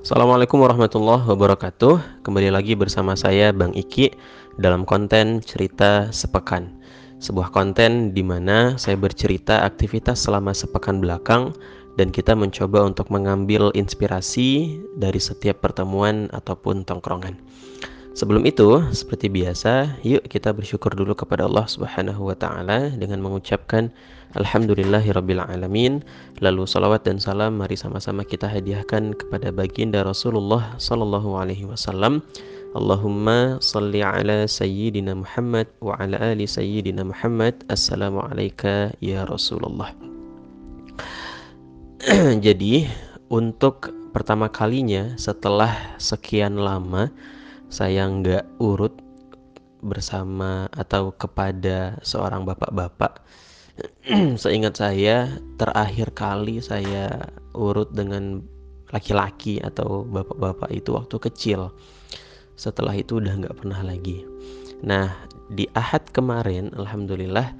Assalamualaikum warahmatullahi wabarakatuh. Kembali lagi bersama saya Bang Iki Dalam konten cerita sepekan. Sebuah konten di mana saya bercerita aktivitas selama sepekan belakang Dan kita mencoba untuk mengambil inspirasi dari setiap pertemuan ataupun tongkrongan Sebelum itu, seperti biasa, yuk kita bersyukur dulu kepada Allah Subhanahu wa taala dengan mengucapkan alhamdulillahirabbil alamin. Lalu salawat dan salam mari sama-sama kita hadiahkan kepada baginda Rasulullah sallallahu alaihi wasallam. Allahumma salli ala sayyidina Muhammad wa ala ali sayyidina Muhammad. Assalamu ya Rasulullah. Jadi, untuk pertama kalinya setelah sekian lama saya nggak urut bersama atau kepada seorang bapak-bapak? Seingat saya terakhir kali saya urut dengan laki-laki atau bapak-bapak itu waktu kecil. Setelah itu udah nggak pernah lagi. Nah di ahad kemarin alhamdulillah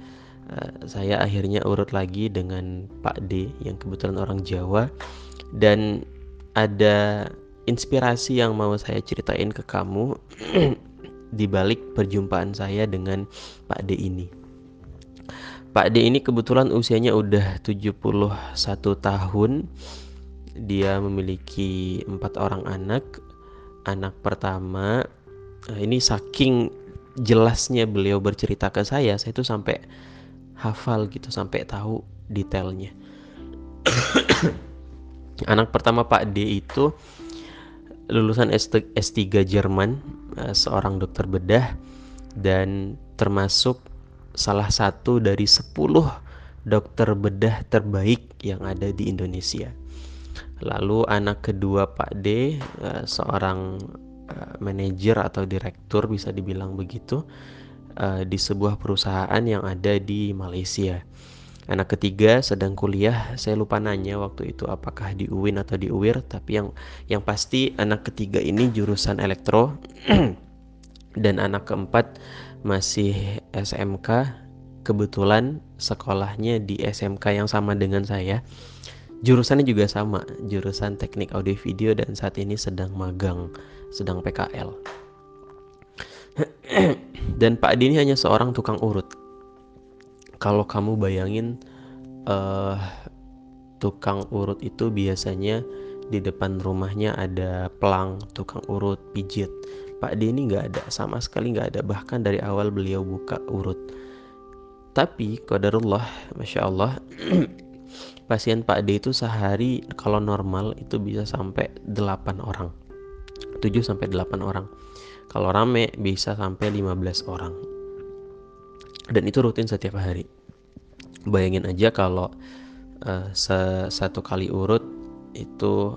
eh, saya akhirnya urut lagi dengan Pak D yang kebetulan orang Jawa. Dan ada inspirasi yang mau saya ceritain ke kamu di balik perjumpaan saya dengan Pak D ini. Pak D ini kebetulan usianya udah 71 tahun. Dia memiliki empat orang anak. Anak pertama, eh, ini saking jelasnya beliau bercerita ke saya, saya itu sampai hafal gitu, sampai tahu detailnya. anak pertama Pak D itu lulusan S3 Jerman, eh, seorang dokter bedah dan termasuk salah satu dari 10 dokter bedah terbaik yang ada di Indonesia. Lalu anak kedua Pak D, eh, seorang eh, manajer atau direktur bisa dibilang begitu di sebuah perusahaan yang ada di Malaysia. Anak ketiga sedang kuliah, saya lupa nanya waktu itu apakah di UIN atau di UIR, tapi yang yang pasti anak ketiga ini jurusan elektro dan anak keempat masih SMK. Kebetulan sekolahnya di SMK yang sama dengan saya. Jurusannya juga sama, jurusan Teknik Audio Video dan saat ini sedang magang, sedang PKL. dan Pak Adi ini hanya seorang tukang urut kalau kamu bayangin uh, tukang urut itu biasanya di depan rumahnya ada pelang tukang urut pijit. Pak D ini nggak ada sama sekali nggak ada. Bahkan dari awal beliau buka urut. Tapi qadarullah masya Allah pasien Pak D itu sehari kalau normal itu bisa sampai 8 orang. 7 sampai 8 orang. Kalau rame bisa sampai 15 orang dan itu rutin setiap hari. Bayangin aja kalau uh, satu kali urut itu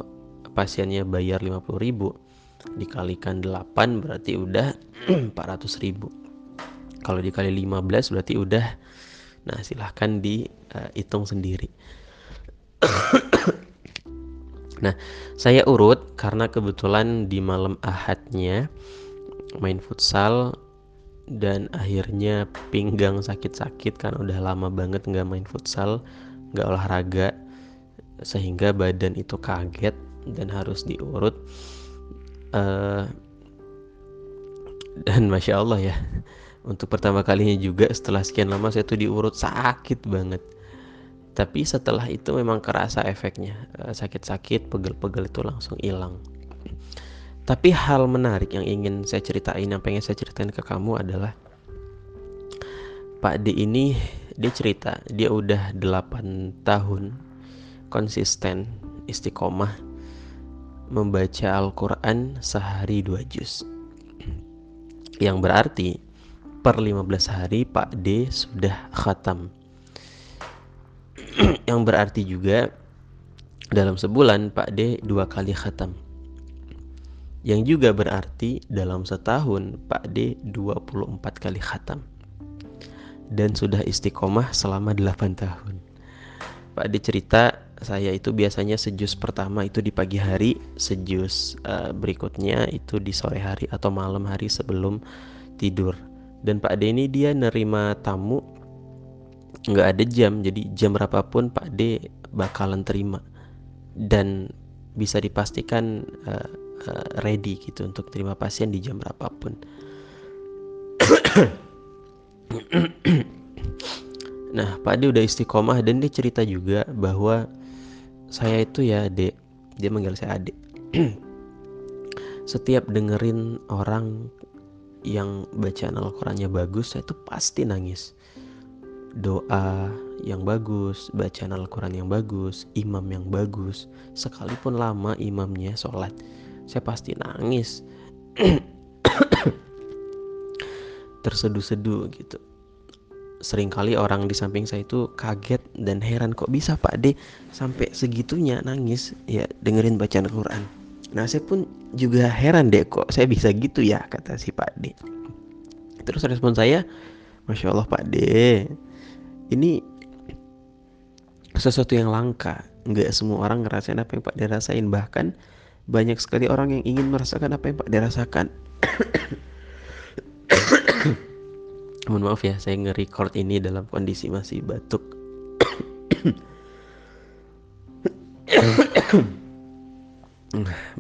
pasiennya bayar 50.000 dikalikan 8 berarti udah 400.000 kalau dikali 15 berarti udah nah silahkan dihitung uh, sendiri. Nah saya urut karena kebetulan di malam ahadnya main futsal dan akhirnya pinggang sakit-sakit kan udah lama banget nggak main futsal nggak olahraga sehingga badan itu kaget dan harus diurut. Uh, dan masya Allah ya untuk pertama kalinya juga setelah sekian lama saya tuh diurut sakit banget. Tapi setelah itu memang kerasa efeknya eh, sakit-sakit pegel-pegel itu langsung hilang tapi hal menarik yang ingin saya ceritain, yang pengen saya ceritain ke kamu adalah Pak D ini dia cerita dia udah 8 tahun konsisten istiqomah membaca Al-Quran sehari dua juz. Yang berarti per 15 hari Pak D sudah khatam. Yang berarti juga dalam sebulan Pak D dua kali khatam yang juga berarti dalam setahun Pak D 24 kali khatam dan sudah istiqomah selama 8 tahun. Pak D cerita saya itu biasanya sejus pertama itu di pagi hari, sejus uh, berikutnya itu di sore hari atau malam hari sebelum tidur. Dan Pak D ini dia nerima tamu nggak ada jam, jadi jam berapapun Pak D bakalan terima. Dan bisa dipastikan uh, uh, ready gitu untuk terima pasien di jam berapapun. nah, Pak Ade udah istiqomah dan dia cerita juga bahwa saya itu ya, Dek, dia manggil saya Adik. Setiap dengerin orang yang bacaan Al-Qur'annya bagus, saya tuh pasti nangis. Doa yang bagus, bacaan Al-Quran yang bagus, imam yang bagus, sekalipun lama imamnya sholat, saya pasti nangis. Terseduh-seduh gitu. Seringkali orang di samping saya itu kaget dan heran kok bisa Pak D sampai segitunya nangis ya dengerin bacaan Al-Quran. Nah saya pun juga heran deh kok saya bisa gitu ya kata si Pak D. Terus respon saya, Masya Allah Pak D, ini sesuatu yang langka nggak semua orang ngerasain apa yang Pak dirasain bahkan banyak sekali orang yang ingin merasakan apa yang Pak dirasakan. Mohon maaf ya saya nge-record ini dalam kondisi masih batuk.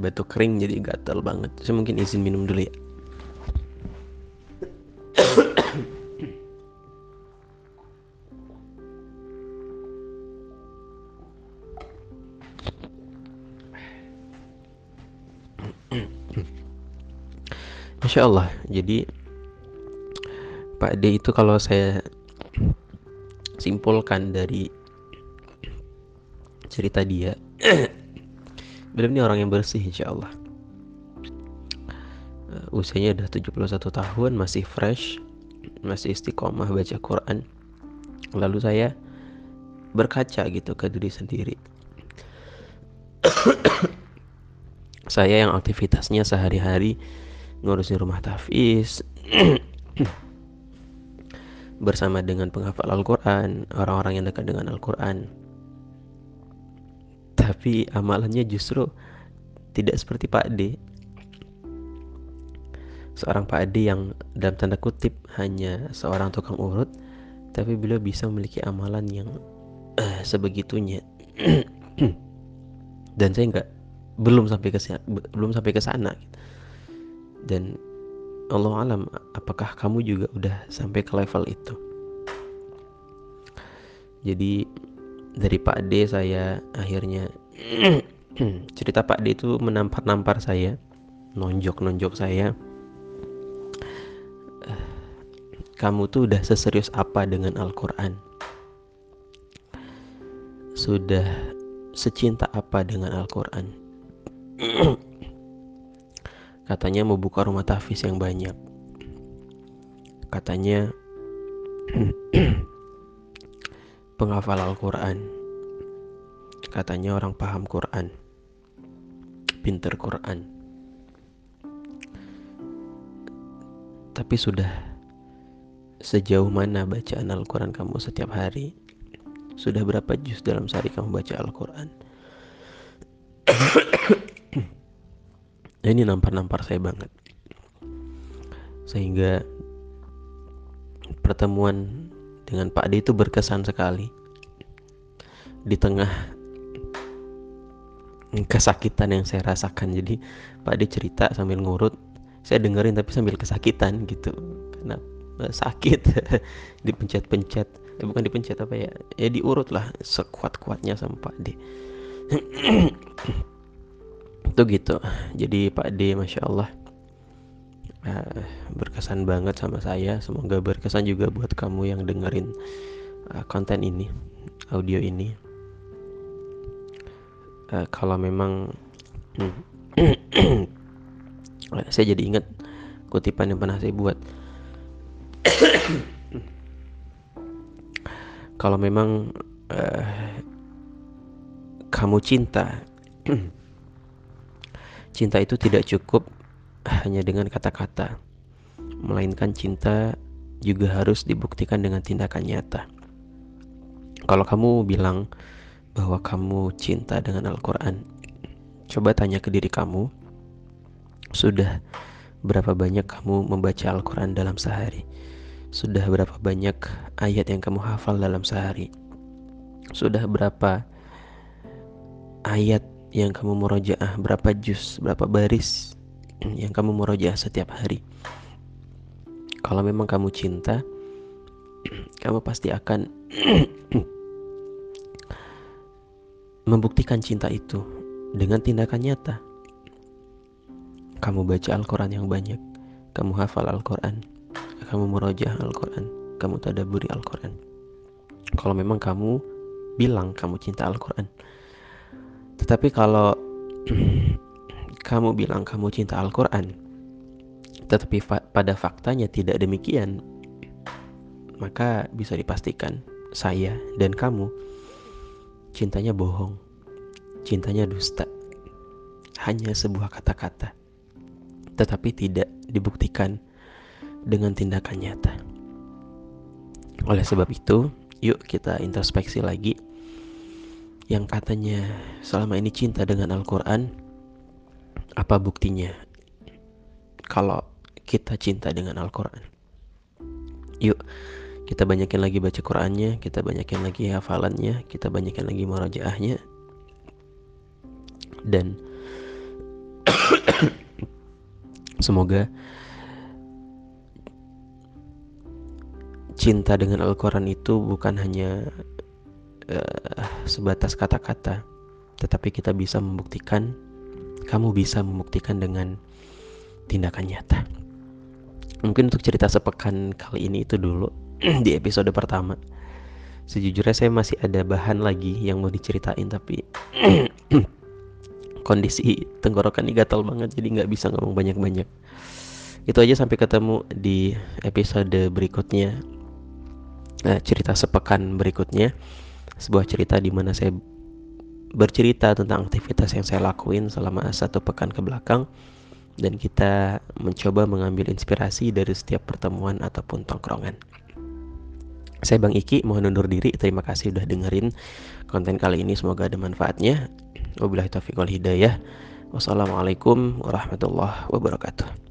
Batuk kering jadi gatal banget. Saya mungkin izin minum dulu ya Masya Allah jadi Pak D itu kalau saya simpulkan dari cerita dia beliau ini orang yang bersih insya Allah uh, usianya udah 71 tahun masih fresh masih istiqomah baca Quran. Lalu saya berkaca gitu ke diri sendiri. Saya yang aktivitasnya sehari-hari ngurusin rumah tafis bersama dengan penghafal Al-Quran orang-orang yang dekat dengan Al-Quran. Tapi amalannya justru tidak seperti Pak D seorang Pak D yang dalam tanda kutip hanya seorang tukang urut tapi beliau bisa memiliki amalan yang uh, sebegitunya. Dan saya nggak belum sampai ke belum sampai ke sana. gitu dan Allah alam apakah kamu juga udah sampai ke level itu? Jadi dari Pak D saya akhirnya cerita Pak D itu menampar-nampar saya nonjok-nonjok saya. Kamu tuh udah seserius apa dengan Al-Quran? Sudah secinta apa dengan Al-Quran Katanya mau buka rumah tafis yang banyak. Katanya penghafal Al-Quran. Katanya orang paham Quran. Pinter Quran. Tapi sudah sejauh mana bacaan Al-Quran kamu setiap hari? Sudah berapa juz dalam sehari kamu baca Al-Quran? Ini nampar-nampar saya banget. Sehingga pertemuan dengan Pak D itu berkesan sekali. Di tengah kesakitan yang saya rasakan. Jadi Pak D cerita sambil ngurut. Saya dengerin tapi sambil kesakitan gitu. Karena eh, sakit. Dipencet-pencet. Eh, bukan dipencet apa ya? Ya diurut lah sekuat-kuatnya sama Pak D itu gitu. Jadi Pak D Masya Allah. Uh, berkesan banget sama saya. Semoga berkesan juga buat kamu yang dengerin uh, konten ini audio ini. Uh, kalau memang saya jadi ingat kutipan yang pernah saya buat. Kalau memang uh, kamu cinta Cinta itu tidak cukup hanya dengan kata-kata, melainkan cinta juga harus dibuktikan dengan tindakan nyata. Kalau kamu bilang bahwa kamu cinta dengan Al-Quran, coba tanya ke diri kamu, sudah berapa banyak kamu membaca Al-Quran dalam sehari? Sudah berapa banyak ayat yang kamu hafal dalam sehari? Sudah berapa ayat yang kamu murojaah, berapa juz, berapa baris yang kamu murojaah setiap hari. Kalau memang kamu cinta, kamu pasti akan membuktikan cinta itu dengan tindakan nyata. Kamu baca Al-Quran yang banyak, kamu hafal Al-Quran, kamu murojaah Al-Quran, kamu tadaburi Al-Quran. Kalau memang kamu bilang kamu cinta Al-Quran, tetapi kalau kamu bilang kamu cinta Al-Quran, tetapi fa pada faktanya tidak demikian, maka bisa dipastikan saya dan kamu cintanya bohong, cintanya dusta, hanya sebuah kata-kata, tetapi tidak dibuktikan dengan tindakan nyata. Oleh sebab itu, yuk kita introspeksi lagi yang katanya selama ini cinta dengan Al-Quran apa buktinya kalau kita cinta dengan Al-Quran? Yuk kita banyakin lagi baca Qurannya kita banyakin lagi hafalannya kita banyakin lagi murajaahnya. Dan semoga cinta dengan Al-Quran itu bukan hanya uh, sebatas kata-kata, tetapi kita bisa membuktikan, kamu bisa membuktikan dengan tindakan nyata. Mungkin untuk cerita sepekan kali ini itu dulu di episode pertama. Sejujurnya saya masih ada bahan lagi yang mau diceritain tapi kondisi tenggorokan ini gatal banget jadi nggak bisa ngomong banyak-banyak. Itu aja sampai ketemu di episode berikutnya. Nah, cerita sepekan berikutnya sebuah cerita di mana saya bercerita tentang aktivitas yang saya lakuin selama satu pekan ke belakang dan kita mencoba mengambil inspirasi dari setiap pertemuan ataupun tongkrongan. Saya Bang Iki mohon undur diri. Terima kasih udah dengerin konten kali ini. Semoga ada manfaatnya. Wabillahi taufiq wal hidayah. Wassalamualaikum warahmatullahi wabarakatuh.